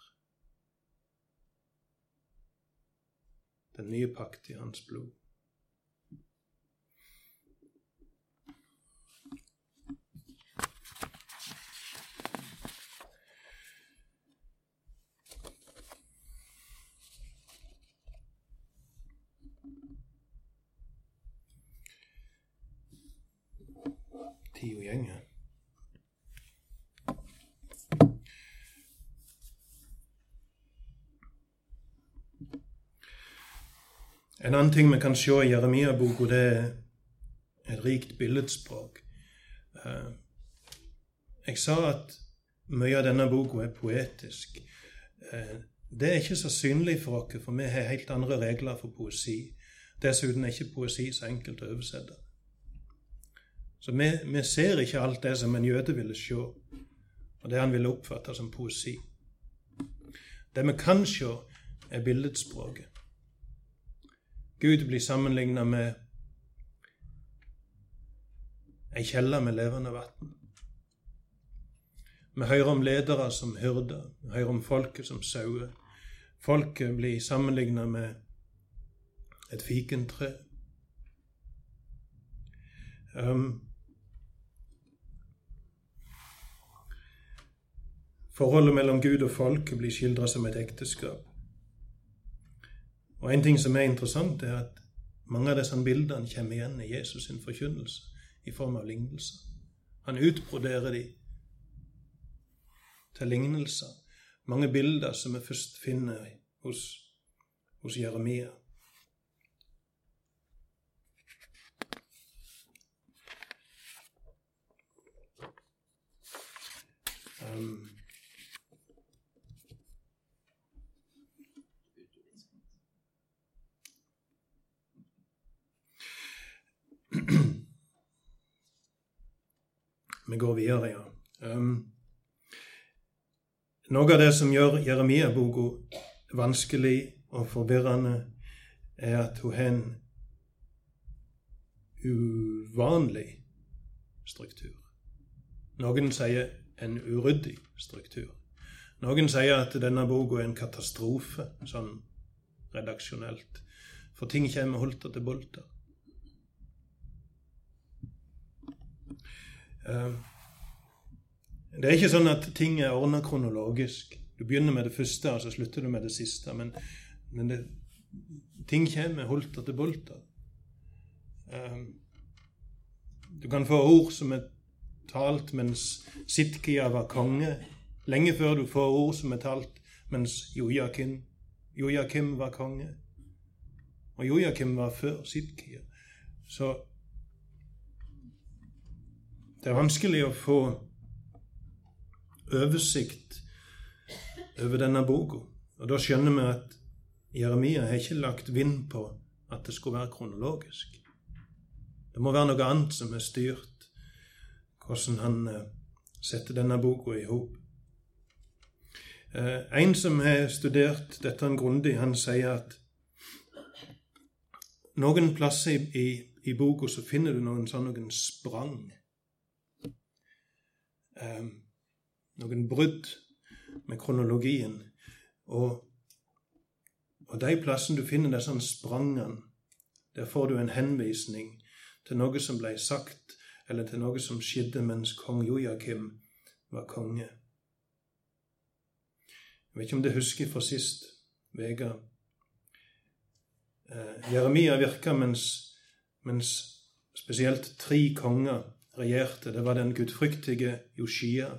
[SPEAKER 1] den nye pakt i hans blod. Tida gjenger. En annen ting vi kan se i Jeremia-boka, det er et rikt billedspråk. Eh, jeg sa at mye av denne boka er poetisk. Eh, det er ikke så synlig for oss, for vi har helt andre regler for poesi. Dessuten er ikke poesi så enkelt å oversette. Så vi, vi ser ikke alt det som en jøde ville se, og det han ville oppfatte som poesi. Det vi kan se, er billedspråket. Gud blir sammenligna med ei kjelle med levende vann. Vi hører om ledere som hyrder, vi hører om folket som sauer. Folket blir sammenligna med et fikentre. Um, forholdet mellom Gud og folket blir skildra som et ekteskap. Og En ting som er interessant, er at mange av disse bildene kommer igjen i Jesus' sin forkynnelse i form av lignelser. Han utbroderer de til lignelser. Mange bilder som vi først finner hos, hos Jeremia. Um, Vi går videre, ja. Um, noe av det som gjør Jeremia-boka vanskelig og forvirrende, er at hun har en uvanlig struktur. Noen sier en uryddig struktur. Noen sier at denne boka er en katastrofe, sånn redaksjonelt. for ting kommer holter til bolter. Det er ikke sånn at ting er ordna kronologisk. Du begynner med det første, og så slutter du med det siste. Men, men det, ting kommer holter til bolter. Um, du kan få ord som er talt mens Sitkia var konge, lenge før du får ord som er talt mens Jojakim, Jojakim var konge. Og Jojakim var før Sitkia. Så det er vanskelig å få oversikt over denne boka. Og da skjønner vi at Jeremia har ikke lagt vind på at det skulle være kronologisk. Det må være noe annet som har styrt hvordan han eh, setter denne boka i hop. Eh, en som har studert dette grundig, han sier at noen plasser i, i, i boka så finner du noen sånne noen sprang. Um, noen brudd med kronologien. Og, og de plassene du finner disse sprangene, der får du en henvisning til noe som ble sagt, eller til noe som skjedde mens kong Jojakim var konge. Jeg vet ikke om du husker fra sist uke. Eh, Jeremia virka mens, mens spesielt tre konger regjerte. Det var den gudfryktige Joshia,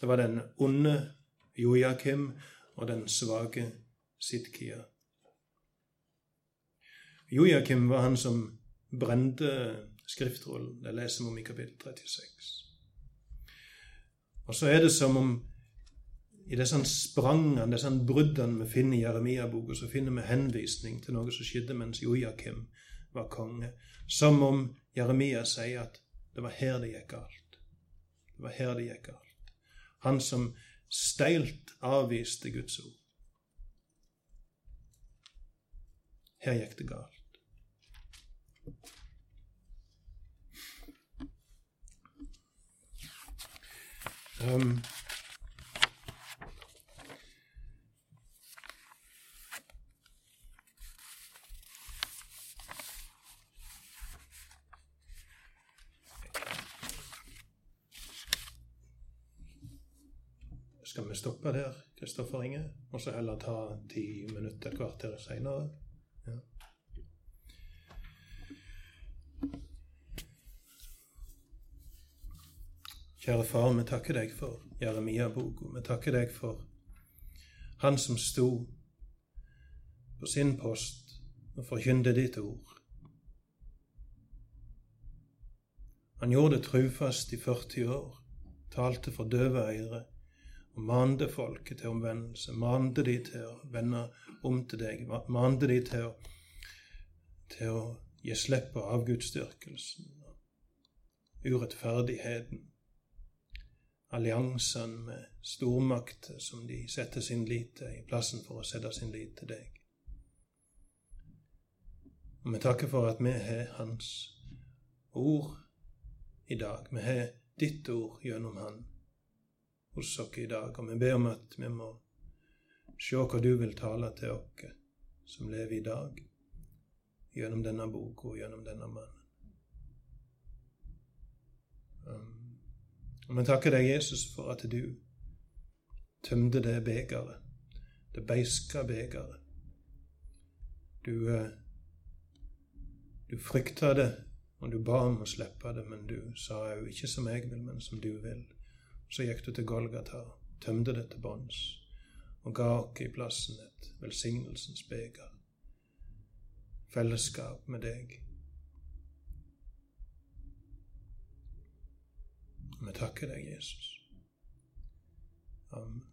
[SPEAKER 1] det var den onde Jojakim og den svake Sidkia. Jojakim var han som brente skriftrollen. Det leser vi om i kapittel 36. Og så er det som om i disse sprangene, disse bruddene vi finner i Jeremia-boka, så finner vi henvisning til noe som skjedde mens Jojakim var konge. Som om Jeremia sier at det var her det gikk galt. Det var her det gikk galt. Han som steilt avviste Guds ord. Her gikk det galt. Um, Skal vi stoppe der, Kristoffer Inge, og så heller ta ti minutter, et kvarter seinere? Ja. Kjære Far, vi takker deg for Jeremia-boka. Vi takker deg for han som sto på sin post og forkynte ditt ord. Han gjorde det trufast i 40 år, talte for døve øyre mande folket til omvendelse, mande de til å vende om til deg, mande de til å, til å gi slipp på avgudsdyrkelsen urettferdigheten alliansene med stormakter som de setter sin lit til, i plassen for å sette sin lit til deg. Og vi takker for at vi har Hans ord i dag. Vi har ditt ord gjennom Han hos oss i dag, og vi ber om at vi må se hva du vil tale til oss som lever i dag, gjennom denne boka og gjennom denne mannen. Og vi takker deg, Jesus, for at du tømte det begeret, det beiska begeret. Du, eh, du frykta det, og du ba om å slippe det, men du sa jo ikke som jeg vil, men som du vil. Så gikk du til Golgata, tømte det til bunns, og ga oss i plassen et velsignelsens beger. Fellesskap med deg. Vi takker deg, Jesus. Amen.